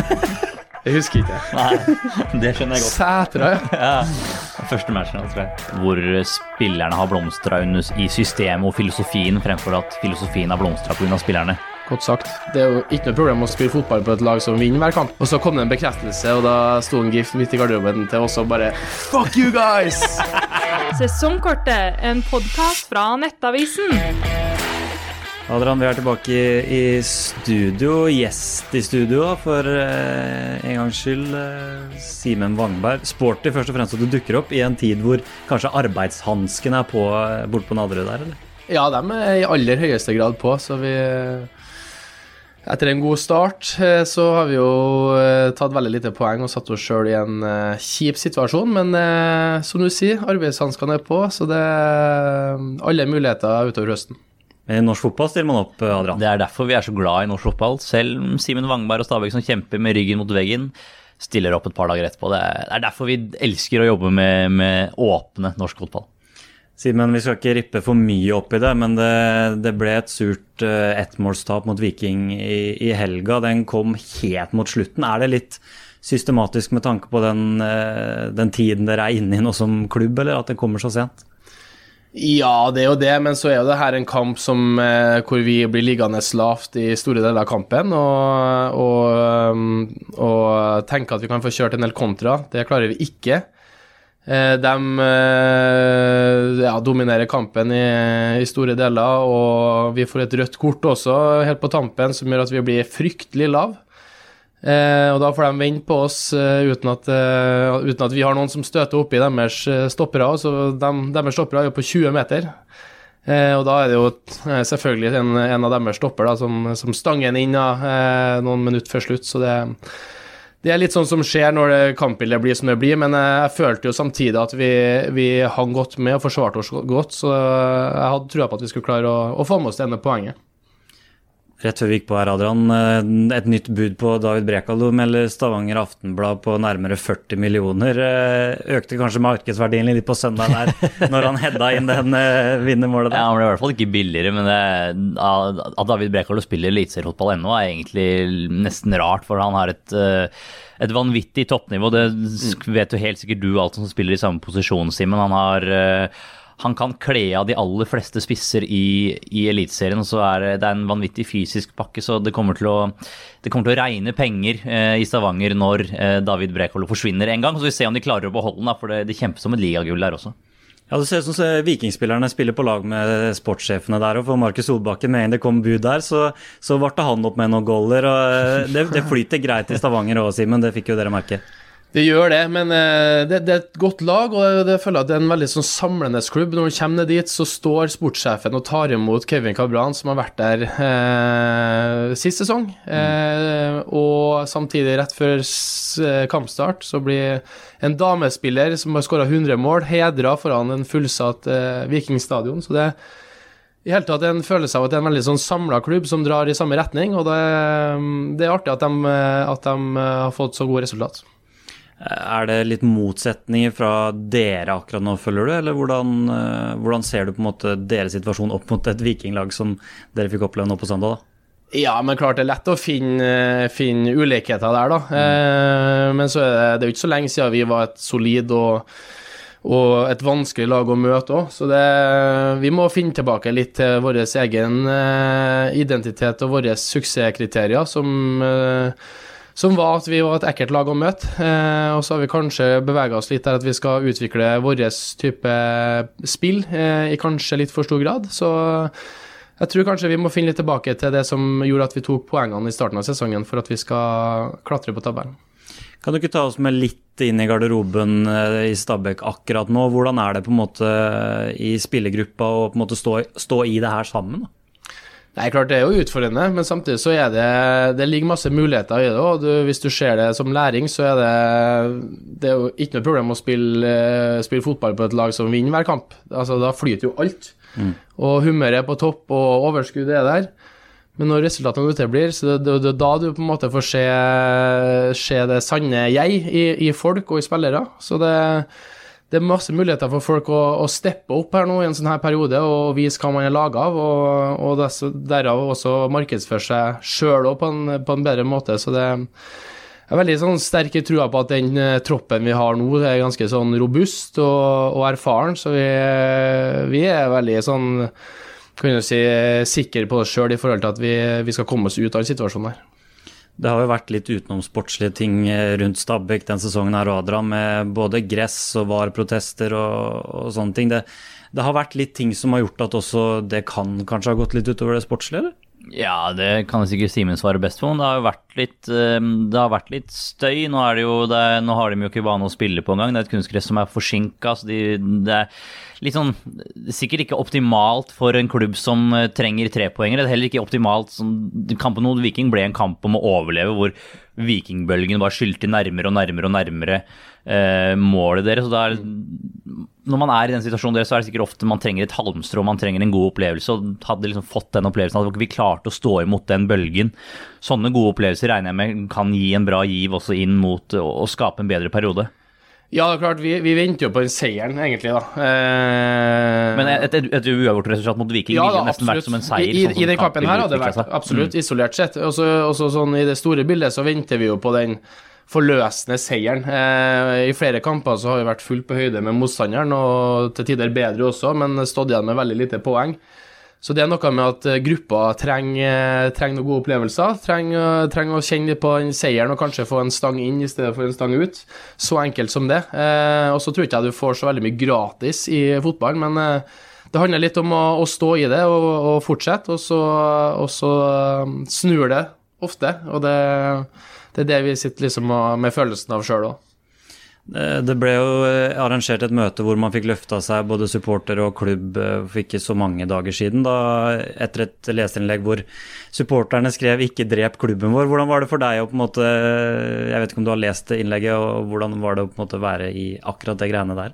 Jeg husker ikke. Nei, det skjønner jeg godt. Sætra, ja. Ja, første matchen, tror jeg. Hvor spillerne har blomstra i systemet og filosofien, fremfor at filosofien har blomstra pga. spillerne. Godt sagt. Det er jo ikke noe problem å spille fotball på et lag som vinner hver kamp. Og så kom det en bekreftelse, og da sto en gift midt i garderoben til oss og bare Fuck you guys! Sesongkortet, en podkast fra Nettavisen. Adrian, vi er tilbake i, studio. Gjest i studio for eh, en gangs skyld. Eh, Simen Wangberg. Sporty først og fremst at du dukker opp i en tid hvor kanskje arbeidshansken er på eh, borte på Nadderud der, eller? Ja, de er i aller høyeste grad på, så vi etter en god start så har vi jo tatt veldig lite poeng og satt oss sjøl i en kjip situasjon, men som du sier, arbeidshanskene er på, så det er alle muligheter utover høsten. I norsk fotball stiller man opp, Adrian. Det er derfor vi er så glad i norsk fotball. Selv Simen Wangberg og Stabæk som kjemper med ryggen mot veggen, stiller opp et par dager etterpå. Det er derfor vi elsker å jobbe med, med åpne norsk fotball. Simen, vi skal ikke rippe for mye opp i det, men det, det ble et surt uh, ettmålstap mot Viking i, i, helga. Den kom helt mot slutten. Er det litt systematisk med tanke på den, uh, den tiden dere er inne i nå som klubb, eller at det kommer så sent? Ja, det er jo det, men så er jo det her en kamp som, eh, hvor vi blir liggende lavt i store deler av kampen. Og, og, um, og tenker at vi kan få kjørt en del kontra. Det klarer vi ikke. Eh, de eh, ja, dominerer kampen i, i, store deler, og vi får et rødt kort også helt på tampen som gjør at vi blir fryktelig lav. Eh, og da får de vente på oss eh, uten, at, eh, uten, at, vi har noen som støter oppi deres eh, stoppere. Så de, deres stoppere er jo på 20 meter. og da er det jo selvfølgelig en, en av deres stopper da, som, som stanger inn ja, noen minutter før slutt. Så det det er litt sånn som skjer når kampbildet blir som det blir, men jeg følte jo samtidig at vi, vi hang godt med og forsvarte oss godt, så jeg hadde trua på at vi skulle klare å, å få med oss det ene poenget. Rett før vi gikk på her, Adrian. Eh, et nytt bud på David Brekalo melder Stavanger Aftenblad på nærmere 40 millioner. Eh, økte kanskje markedsverdien litt på søndag der, når han hedda inn den eh, vinnermålet der? Ja, Han ble i hvert fall ikke billigere, men det, at David Brekalo spiller eliteseriefotball ennå, er egentlig nesten rart, for han har et et vanvittig toppnivå. Det vet jo helt sikkert du, alt som spiller i samme posisjon, Simen. Han har han kan kle av de aller fleste spisser i, i Eliteserien. Så er det er en vanvittig fysisk pakke, så det kommer til å, kommer til å regne penger eh, i Stavanger når eh, David Brekolo forsvinner en gang. Så vi ser om de klarer å beholde den, for det, det kjempes om et ligagull der også. Ja, Det ser ut som vikingspillerne spiller på lag med sportssjefene der. og For Markus Solbakken, med en det kom bud der, så, så varte han opp med noen goller. og eh, Det, det flyter greit i Stavanger òg, Simen. Det fikk jo dere merke. Det gjør det, men uh, det, det, er et godt lag, og det føler at det er en veldig sånn samlende klubb. Når du kommer ned dit, så står sportssjefen og tar imot Kevin Cabran, som har vært der eh, sist sesong. Uh, og samtidig, rett før kampstart, så blir en damespiller som har skåra 100 mål, hedra foran en fullsatt Vikingstadion. Så det i hele tatt en følelse av at det er en veldig sånn samla klubb som drar i samme retning, og det, det er artig at de, at de har fått så gode resultat. Er det litt motsetninger fra dere akkurat nå, følger du? Eller hvordan, eh, hvordan ser du på en måte deres situasjon opp mot et vikinglag som dere fikk oppleve nå på søndag? da? Ja, men klart det er lett å finne, finne ulikheter der, da. Mm. Eh, men så er det, det er jo ikke så lenge siden vi var et solid og, og et vanskelig lag å møte òg. Så det, vi må finne tilbake litt til vår egen eh, identitet og våre suksesskriterier, som eh, som var at vi var et ekkelt lag å møte. Eh, og så har vi kanskje bevega oss litt der at vi skal utvikle vår type spill eh, i kanskje litt for stor grad. Så jeg tror kanskje vi må finne litt tilbake til det som gjorde at vi tok poengene i starten av sesongen, for at vi skal klatre på tabellen. Kan du ikke ta oss med litt inn i garderoben eh, i Stabæk akkurat nå? Hvordan er det på en måte i spillergruppa å på en måte stå, stå i det her sammen? da? Nei, klart Det er jo utfordrende, men samtidig så er det Det ligger masse muligheter i det. og du, Hvis du ser det som læring, så er det Det er jo ikke noe problem å spille, spille fotball på et lag som vinner hver kamp. Altså, Da flyter jo alt. Mm. Og humøret er på topp, og overskuddet er der. Men når resultatene uteblir, så det er da du på en måte får se, se det sanne jeg i, i folk og i spillere. Så det det er masse muligheter for folk å, å, steppe opp her nå i en sånn her periode og vise hva man er laga av, og, og derav også markedsføre seg sjøl på, på, en bedre måte. Så det, er veldig sånn sterk trua på at den uh, troppen vi har nå, er ganske sånn robust og, og erfaren. Så vi, vi, er veldig sånn kan du si, sikre på oss sjøl i forhold til at vi, vi, skal komme oss ut av den situasjonen her. Det har jo vært litt utenomsportslige ting eh, rundt Stabæk den sesongen her, Adrian, med både gress og VAR-protester og, og, sånne ting. Det, det har vært litt ting som har gjort at også det kan kanskje ha gått litt utover det sportslige, eller? Ja, det kan jeg sikkert Simen svare best på. Det har jo vært litt, ehm, det har vært litt støy. Nå, jo, er, nå har de jo ikke vane å spille på engang. Det er et kunstgress som er forsinka. De, det er litt sånn Sikkert ikke optimalt for en klubb som eh, trenger trepoengere. Det er heller ikke optimalt sånn, Kampen mot Viking ble en kamp om å overleve, hvor vikingbølgen bare skylte nærmere og nærmere og nærmere eh, målet deres. Så da er når man er i den situasjonen deres, så er det sikkert ofte man trenger et halmstrå, man trenger en god opplevelse. og Hadde liksom fått den opplevelsen, at vi klarte å stå imot den bølgen. Sånne gode opplevelser regner jeg med kan gi en bra giv også inn mot å skape en bedre periode. Ja, det er klart, vi, vi venter jo på den seieren, egentlig, da. Eh... Men et, et, et uavgjort resultat mot Viking ja, ville nesten vært som en seier. I, sånn i den kampen her hadde det vært absolutt, mm. isolert sett. Og så sånn i det store bildet så venter vi jo på den forløsende seieren. Eh, I flere kamper så har vi vært fullt på høyde med motstanderen, og til tider bedre også, men stått igjen med veldig lite poeng. Så det er noe med at eh, gruppa trenger, trenger noen gode opplevelser. Trenger, trenger, å kjenne på den seieren og kanskje få en stang inn i stedet for en stang ut. Så enkelt som det. Eh, og så tror ikke jeg du får så veldig mye gratis i fotballen, men eh, det handler litt om å, å stå i det og, og fortsette, og så, og så snur det ofte. Og det det er det vi sitter liksom med følelsen av sjøl òg. Det ble jo eh, arrangert et møte hvor man fikk løfta seg, både supporter og klubb, eh, for ikke så mange dager siden. da, Etter et leserinnlegg hvor supporterne skrev 'ikke drep klubben vår'. Hvordan var det for deg å på en måte Jeg vet ikke om du har lest innlegget, og hvordan var det å på en måte være i akkurat det greiene der?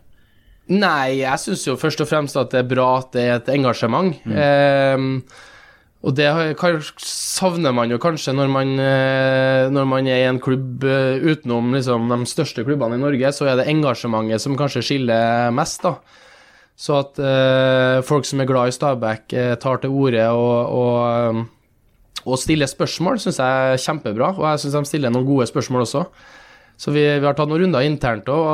Nei, jeg syns jo først og fremst at det er bra at det er et engasjement. Mm. Eh, og det savner man jo kanskje når man, eh, når man er i en klubb eh, utenom liksom, de største klubbene i Norge, så er det engasjementet som kanskje skiller mest, da. Så at eh, folk som er glad i Stabæk, tar til orde og, og, og stiller spørsmål, syns jeg er kjempebra. Og jeg syns de stiller noen gode spørsmål også. Så vi, vi, har tatt noen runder internt òg,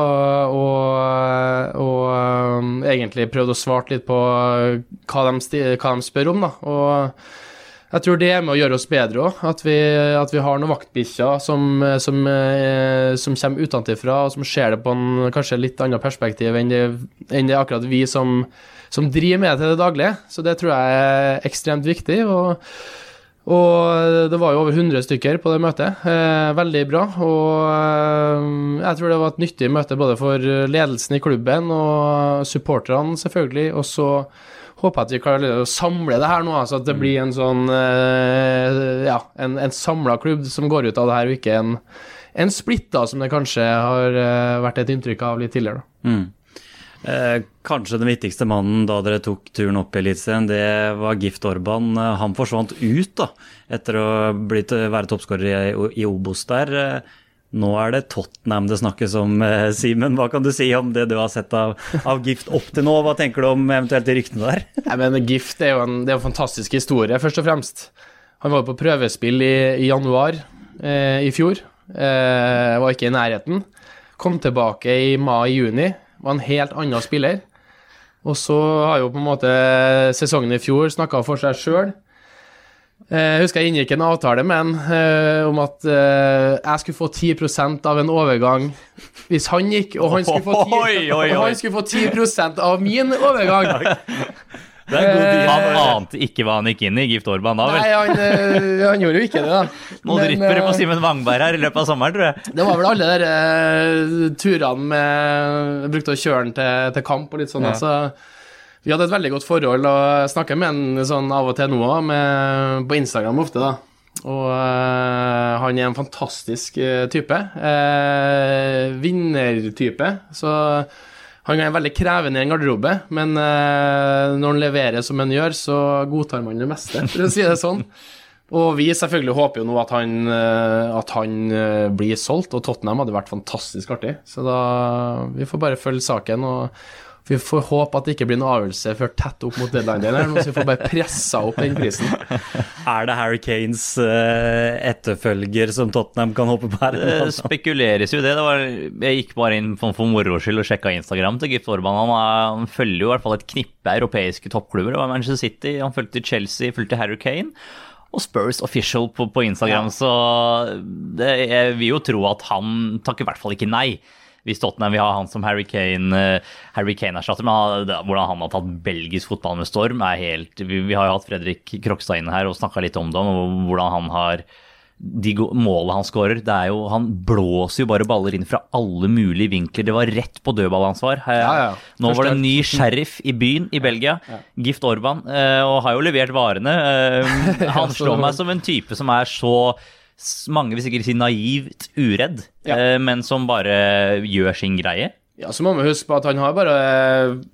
og, og, og um, egentlig prøvd å svare litt på hva de, hva de, spør om, da. Og jeg tror det er med å gjøre oss bedre òg. At, at, vi har noen vaktbikkjer som, som, eh, som kommer utenfra, og som ser det på en kanskje litt annet perspektiv enn det, enn det akkurat vi som, som driver med det til det daglige. Så det tror jeg er ekstremt viktig. og og det var jo over 100 stykker på det møtet. Eh, veldig bra. Og eh, jeg tror det var et nyttig møte både for ledelsen i klubben og supporterne, selvfølgelig. Og så håper jeg at vi klarer å samle det her nå, altså at det blir en sånn eh, Ja, en, en samla klubb som går ut av det her, og ikke en, en splitta, som det kanskje har eh, vært et inntrykk av litt tidligere. Mm. Eh, kanskje den viktigste mannen da dere tok turen opp i Eliteserien, det var Gift Orban. Eh, han forsvant ut da, etter å blitt, være toppskårer i, i Obos der. Eh, nå er det Tottenham det snakkes om, Simen. Hva kan du si om det du har sett av, av Gift opp til nå? Hva tenker du om eventuelt de ryktene der? Nei, men Gift er jo en, det er en fantastisk historie, først og fremst. Han var på prøvespill i, i januar eh, i fjor. Eh, var ikke i nærheten. Kom tilbake i mai-juni var en helt annen spiller. Og så har jo på en måte sesongen i fjor snakka for seg sjøl. Eh, jeg husker jeg inngikk en avtale med han eh, om at eh, jeg skulle få 10% av en overgang hvis han gikk, og han skulle få 10, og han skulle få 10 av min overgang. Eh, han ante ikke hva han gikk inn i, Gift Orban da, vel? Nei, han, eh, han, gjorde jo ikke det, da. Nå drypper det på eh, Simen Wangberg her i løpet av sommeren, tror jeg. Det var vel alle de uh, turene med Jeg brukte å kjøre han til, til, kamp og litt sånn. Ja. Altså, vi hadde et veldig godt forhold, og jeg snakker med han sånn av og til nå òg, på Instagram ofte, da. Og uh, han er en fantastisk type. vinnertype. Så han er veldig krevende i en garderobe, men uh, når han leverer som han gjør, så godtar man det meste, for å si det sånn. Og vi selvfølgelig håper jo nå at han, uh, at han uh, blir solgt, og Tottenham hadde vært fantastisk artig. Så da Vi får bare følge saken og Vi får håpe at det ikke blir noen avgjørelse før tett opp mot deadline, her, så vi får bare pressa opp den prisen. Er det Harry Kanes uh, etterfølger som Tottenham kan håpe på her? Det spekuleres jo det. det var, jeg gikk bare inn for, for moro skyld og sjekka Instagram til Gift Orban. Han, han, følger jo i hvert fall et knippe europeiske toppklubber. Det var Manchester City, han fulgte Chelsea, fulgte Harry Kane og Spurs Official på, på Instagram. Ja. Så det, jeg vil jo tro at han takker i hvert fall ikke nei hvis Tottenham vil ha han som Harry Kane, uh, Harry Kane-erstatter. Men hvordan han har tatt belgisk fotball med storm, er helt Vi, vi har jo hatt Fredrik Krokstad inne her og snakka litt om det, og hvordan han har de målet han skårer, det er jo Han blåser jo bare baller inn fra alle mulige vinkler. Det var rett på dødballansvar. Ja, ja. Nå var det en ny sheriff i byen i Belgia, ja, Gift Orban, eh, og har jo levert varene. Eh, han slår meg som en type som er så mange vil sikkert si naivt uredd. Eh, men som bare gjør sin greie. Ja, så må vi huske på at han har bare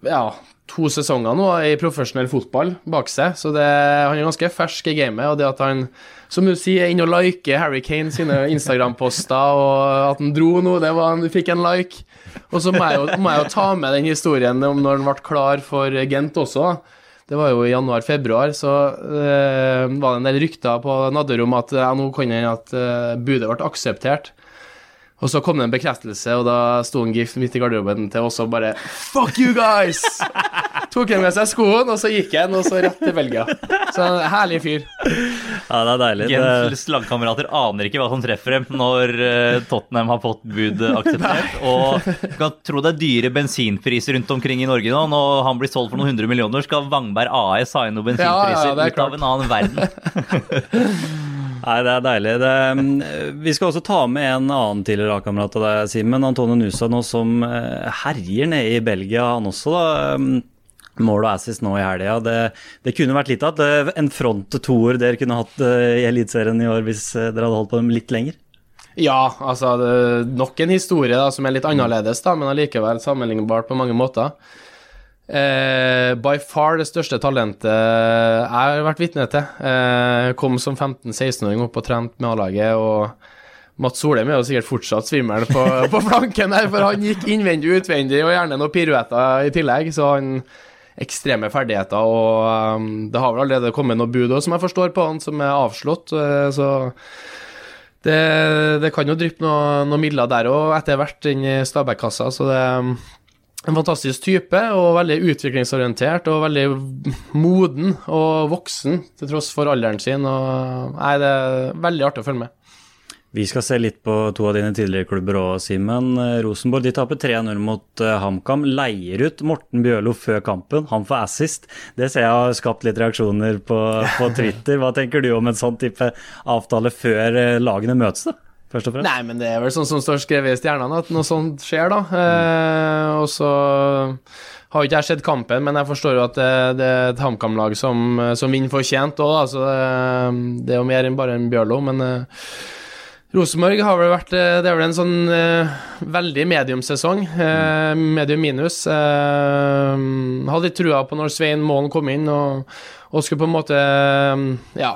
ja, to sesonger nå i profesjonell fotball bak seg, så det, han er ganske fersk i gamet. Og det at han, som du sier, er inne og liker Harry Kane sine Instagram-poster, og at han dro nå, det var han fikk en like. Og så må jeg, jo, må jeg jo ta med den historien om når han ble klar for Gent også. Det var jo i januar-februar, så uh, var det en del rykter på Nadderom at ja, nå kan hende at uh, budet ble akseptert. Og så kom det en bekreftelse, og da sto en gift midt i garderoben til oss og bare Fuck you guys! Tok han med seg skoen, og så gikk han, og så rett til Belgia. Så herlig fyr. Ja, det er deilig. Gens lagkamerater aner ikke hva som treffer dem når uh, Tottenham har fått bud akseptert. Og du kan tro det er dyre bensinpriser rundt omkring i Norge nå. Når han blir solgt for noen hundre millioner, skal Vangberg AS ha inn noen bensinpriser ja, ja, ut av en annen verden. Nei, det er deilig. Det, mm, vi skal også ta med en annen tidligere lagkamerat av deg, Simen. Antonio Nusa nå som eh, herjer nede i Belgia, han også, da. Mål og assist nå i helga. Det, det, kunne vært litt av en front-toer dere kunne hatt eh, i Eliteserien i år hvis eh, dere hadde holdt på dem litt lenger? Ja, altså nok en historie da, som er litt annerledes, da, men allikevel sammenlignbart på mange måter. Eh, by far det største talentet jeg har vært vitne til. Eh, kom som 15-16-åring opp og trent med A-laget. og Mats Solheim er jo sikkert fortsatt svimmel på, på, flanken der, for han gikk innvendig og utvendig, og gjerne noen piruetter i tillegg. Så han ekstreme ferdigheter, og um, det har vel allerede kommet noen bud òg, som jeg forstår på han, som er avslått. Uh, så det, det, kan jo dryppe noen noe midler der òg etter hvert, den Stabæk-kassa. Så det, er en fantastisk type, og veldig utviklingsorientert og veldig moden og voksen til tross for alderen sin. Og, nei, det er veldig artig å følge med. Vi skal se litt på to av dine tidligere klubber òg, Simen. Rosenborg de taper 3-0 mot uh, HamKam. Leier ut Morten Bjørlo før kampen. Han får assist. Det ser jeg har skapt litt reaksjoner på, på Twitter. Hva tenker du om en sånn type avtale før uh, lagene møtes? da? først og fremst? Nei, men det er vel sånn som står skrevet i stjernene, at noe sånt skjer, da. Eh, og så har jo ikke jeg sett kampen, men jeg forstår jo at det, det er et HamKam-lag som, som vinner fortjent òg, altså det, det, er jo mer enn bare en Bjørlo, men eh, Rosenborg har vel vært eh, Det er vel en sånn uh, veldig mediumsesong. Uh, medium minus. Uh, hadde litt trua på når Svein Målen kom inn og, og, skulle på en måte ja,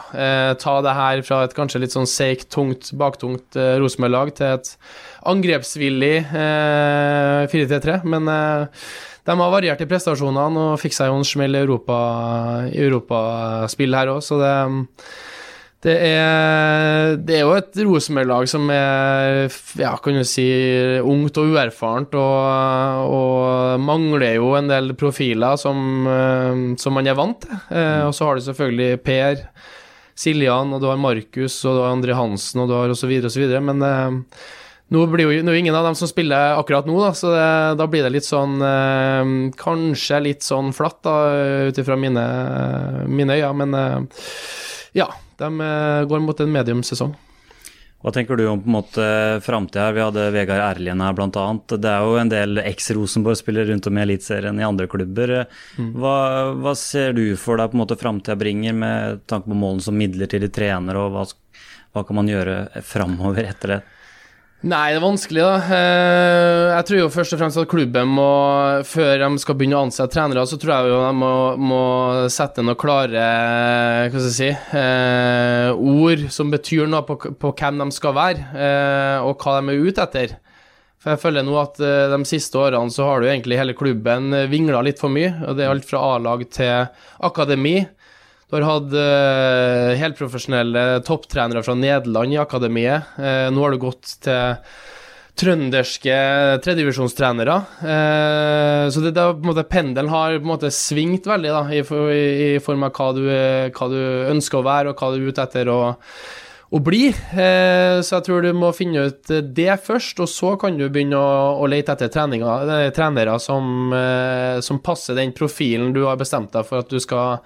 ta det her fra et kanskje litt sånn seigt, tungt, baktungt Rosenborg-lag til et angrepsvillig 4-3-3. Men de har variert i prestasjonene og fikk seg jo en smell i europaspill Europa her òg, så det det er, det er, jo et Rosenborg-lag som er ja, kan du si, ungt og uerfarent, og, og mangler jo en del profiler som, eh, som man er vant til. Mm. og så har du selvfølgelig Per, Siljan, og du har Markus, og du har André Hansen, og du har osv., osv. Men eh, nå blir jo nå ingen av dem som spiller akkurat nå, da, så det, da blir det litt sånn eh, Kanskje litt sånn flatt, da, ut ifra mine, mine øyne, men eh, ja. De eh, går mot en mediumsesong. Hva tenker du om på en måte framtida her? Vi hadde Vegard Erlien her bl.a. Det er jo en del eks-Rosenborg-spillere rundt om i Eliteserien i andre klubber. Mm. Hva, hva, ser du for deg på en måte framtida bringer, med tanke på målene som midlertidig trener, og hva, hva kan man gjøre framover etter det? Nei, det er vanskelig, da. Eh, jeg tror jo først og fremst at klubben må, før de skal begynne å ansette trenere, så tror jeg jo de må, må sette noen klare hva skal jeg si, eh, ord som betyr noe på, på, hvem de skal være, eh, og hva de er ute etter. For jeg føler nå at de siste årene så har du egentlig hele klubben vingla litt for mye. og Det er alt fra A-lag til akademi. Du har hatt uh, helprofesjonelle topptrenere fra Nederland i akademiet. Uh, nå har du gått til trønderske tredivisjonstrenere. Uh, så det, det, måte, pendelen har på en måte svingt veldig da, i, i, i form av hva du, hva du, ønsker å være, og hva du er ute etter å, å bli. Så jeg tror du må finne ut det først, og så kan du begynne å, å lete etter trenere som, som passer den profilen du har bestemt deg for at du skal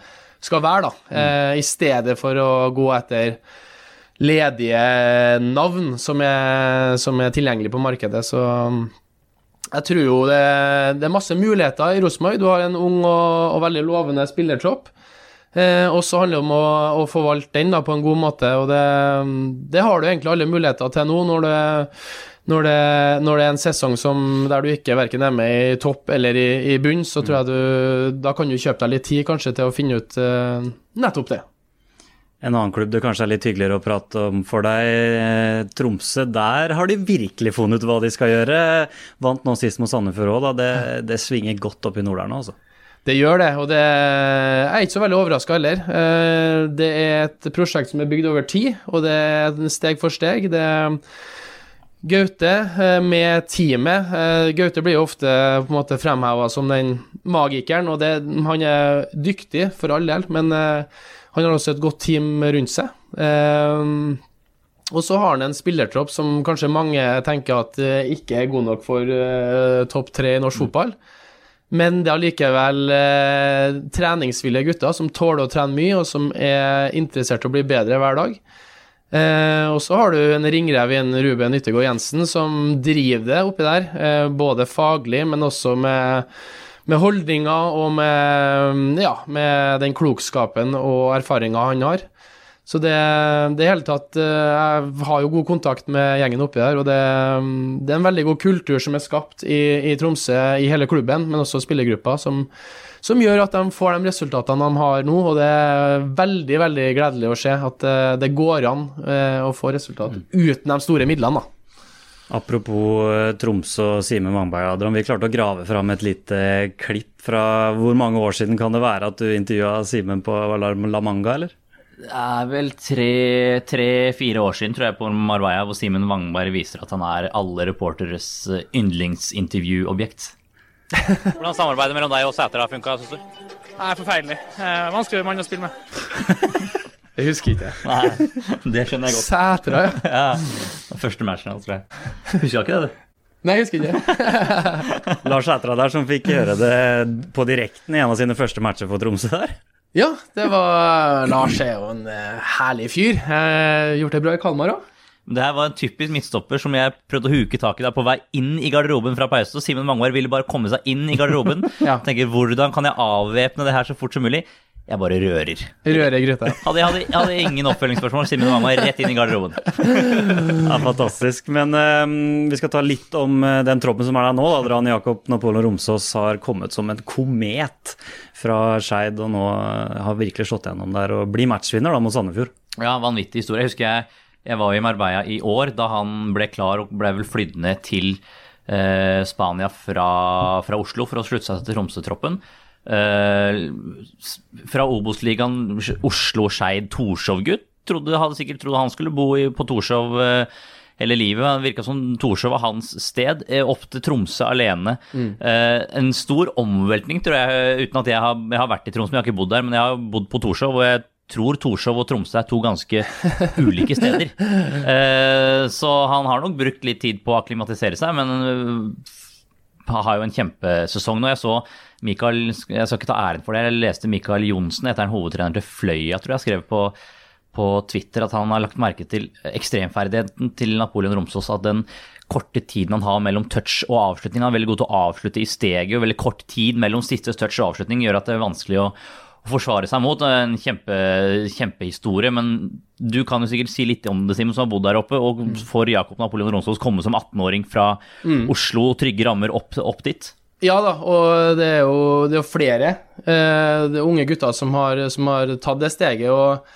skal være, da. Mm. Eh, I stedet for å gå etter ledige navn som er, som er tilgjengelige på markedet. Så jeg tror jo det, det er masse muligheter i Rosenborg. Du har en ung og, og veldig lovende spillertropp. Eh, og så handler det om å, å, forvalte den da, på en god måte, og det, det har du egentlig alle muligheter til nå, når det når det, når det, er en sesong som, der du ikke verken er med i topp eller i, i bunn, så tror jeg du Da kan du kjøpe deg litt tid kanskje til å finne ut uh, nettopp det. En annen klubb det kanskje er litt hyggeligere å prate om for deg, eh, Tromsø. Der har de virkelig funnet ut hva de skal gjøre. Vant nå sist mot Sandefjord òg, da. Det, det, svinger godt opp i Nord der nå, altså. Det gjør det, og det er ikke så veldig overraska heller. Eh, det er et prosjekt som er bygd over tid, og det er steg for steg. Det er Gaute eh, med teamet. Eh, Gaute blir jo ofte på en måte fremheva som den magikeren, og det, han er dyktig for all del, men han har også et godt team rundt seg. Og så har han en spillertropp som kanskje mange tenker at ikke er god nok for topp tre i norsk fotball. Men det er allikevel eh, treningsvillige gutter som tåler å trene mye, og som er interessert i å bli bedre hver dag. Eh, og så har du en ringrev i en Ruben Yttergård Jensen som driver det oppi der, eh, både faglig, men også med, med holdninger og med, ja, med den klokskapen og erfaringa han har. Så det, det hele tatt eh, Jeg har jo god kontakt med gjengen oppi der, og det, det er en veldig god kultur som er skapt i, i Tromsø, i hele klubben, men også spillergruppa, som som gjør at de får de resultatene de har nå. Og det er veldig veldig gledelig å se at eh, det går an eh, å få resultat mm. uten de store midlene. da. Apropos Tromsø og Simen Mangberg, Adrian. Vi klarte å grave fram et lite klipp fra hvor mange år siden kan det være at du intervjua Simen på La Manga, eller? Det er vel tre-fire år siden, tror jeg, på Marbella, hvor Simen Wangberg viser at han er alle reporteres yndlingsintervjuobjekt. Hvordan samarbeidet mellom deg og Sæter har funka, syns du? Det er forferdelig. Eh, vanskelig mann å spille med. Jeg husker ikke. Nei, det skjønner jeg godt. Sætra, ja. ja. Første matchen hans, tror jeg. Husker ikke det, du? Nei, jeg husker ikke. Lars Sætra der som fikk gjøre det på direkten i en av sine første matcher for Tromsø der. Ja, det var Lars er jo en uh, herlig fyr. Uh, gjort det bra i Kalmar òg. Det her var en typisk midtstopper som jeg prøvde å huke tak i da på vei inn i garderoben fra pause. Simen Mangvær ville bare komme seg inn i garderoben. ja. Tenker hvordan kan jeg avvæpne det her så fort som mulig? Jeg bare rører. Rører gryta. Hadde, hadde, hadde ingen oppfølgingsspørsmål. Simen Mangvær rett inn i garderoben. ja, fantastisk. Men um, vi skal ta litt om uh, den troppen som er der nå. Adrian Jakob Napoleon Romsås har kommet som en komet fra Skeid og nå uh, har virkelig slått gjennom der og blir matchvinner da mot Sandefjord. Ja, vanvittig historie. Jeg husker jeg jeg var i Marbella i år da han ble klar og ble vel flydd ned til eh, Spania fra, fra, Oslo for å slutte seg til Tromsø-troppen. Eh, fra Obos-ligaen Oslo-Skeid Torshov-gutt. Hadde sikkert trodd han skulle bo i, på Torshov eh, hele livet. Det virka som Torshov var hans sted. Eh, opp til Tromsø alene. Mm. Eh, en stor omveltning, tror jeg, uten at jeg har, jeg har vært i Tromsø, men jeg har ikke bodd der. Men jeg har bodd på Torshov, og jeg tror Torshov og Tromsø er to ganske ulike steder. Eh, så han har nok brukt litt tid på å akklimatisere seg, men har jo en kjempesesong nå. Jeg så Mikael, jeg skal ikke ta æren for det, jeg leste Mikael Johnsen, etter en hovedtrener til Fløya, tror jeg, skrev på, på Twitter at han har lagt merke til ekstremferdigheten til Napoleon Romsås. At den korte tiden han har mellom touch og avslutning, han er veldig god til å avslutte i steget, og veldig kort tid mellom siste touch og avslutning gjør at det er vanskelig å å forsvare seg mot. En kjempe, kjempehistorie. Men du kan jo sikkert si litt om det, Simen, som har bodd der oppe. Og for Jakob Napoleon Ronsås komme som 18-åring fra mm. Oslo, trygge rammer, opp, opp, dit? Ja da, og det er jo, det er flere. Eh, det er unge gutter som har, som har tatt det steget. og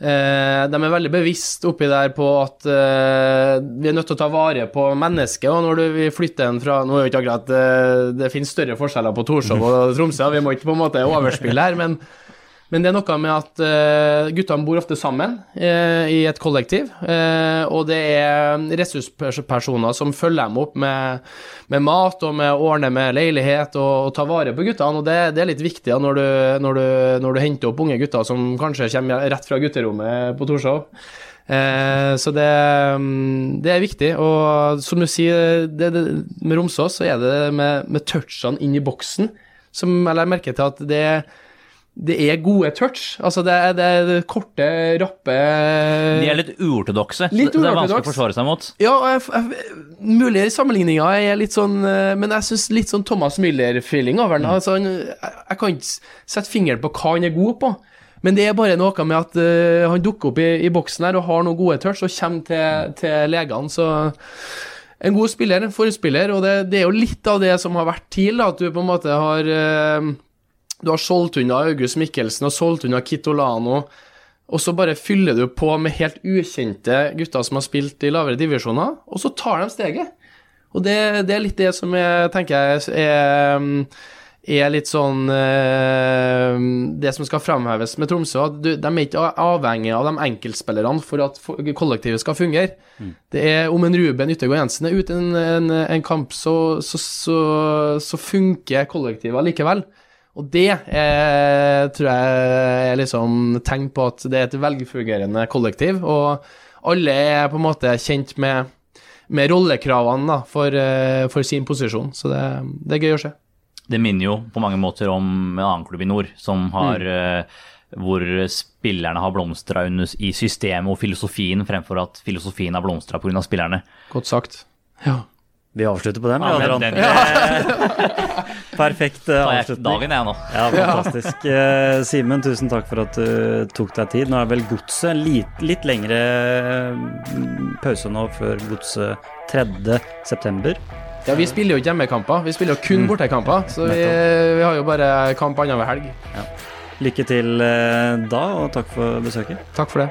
Eh, de er veldig bevisst oppi der på at eh, vi er nødt til å ta vare på mennesket. Og når du, vi flytter en fra Nå er jo ikke akkurat eh, Det finnes større forskjeller på Torshov og Tromsø, vi må ikke på en måte overspille her, men men det er noe med at uh, guttene bor ofte sammen uh, i et kollektiv, uh, og det er ressurspersoner som følger dem opp med, med mat og med å ordne med leilighet og, og ta vare på guttene, og det, det er litt viktig når du, når, du, når, du, henter opp unge gutter som kanskje kommer rett fra gutterommet på Torshov. så det, um, det, er viktig, og som du sier, det, med Romsås så er det med, med touchene inn i boksen som jeg legger merke til at det er det er gode touch. Altså, det er, det er korte, rappe De er litt uortodokse. Det er vanskelig å forsvare seg mot. Ja, jeg, jeg, mulige sammenligninger er litt sånn eh, Men jeg syns litt sånn Thomas Müller-feeling over den. Mm. Altså, jeg, jeg, kan ikke sette fingeren på hva han er god på. Men det er bare noe med at uh, han dukker opp i, i, boksen her og har noen gode touch og kommer til, til legene, så en god spiller, en forspiller, og det, det, er jo litt av det som har vært TIL, at du på en måte har uh, du har solgt unna August Mikkelsen og solgt unna Kitolano, og så bare fyller du på med helt ukjente gutter som har spilt i lavere divisjoner, og så tar de steget. Og det, det er litt det som jeg tenker er, er litt sånn eh, Det som skal framheves med Tromsø, at de er ikke avhengig av de enkeltspillerne for at kollektivet skal fungere. Mm. Det er Om en Ruben Yttergård Jensen er ute en, en, en kamp, så, så, så, så funker kollektivet likevel. Og det eh, tror jeg er liksom tegn på at det er et velfungerende kollektiv, og alle er på en måte kjent med, med rollekravene da, for, eh, for, sin posisjon. Så det, det, er gøy å se. Det minner jo på mange måter om en annen klubb i nord, som har mm. Eh, hvor spillerne har blomstra i systemet og filosofien, fremfor at filosofien har blomstra pga. spillerne. Godt sagt. Ja. Vi avslutter på den, ja, Adrian. Den, ja. Perfekt uh, avslutning. Dagen er nå. Ja, fantastisk. Uh, Simen, tusen takk for at du tok deg tid. Nå er vel Godset litt, litt lengre pause nå før Godset 3.9. Ja, vi spiller jo ikke hjemmekamper, vi spiller jo kun mm. bortekamper. Så vi, vi, har jo bare kamp annenhver helg. Ja. Lykke til da, og takk for besøket. Takk for det.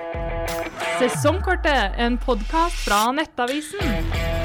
Sesongkortet, en podkast fra Nettavisen.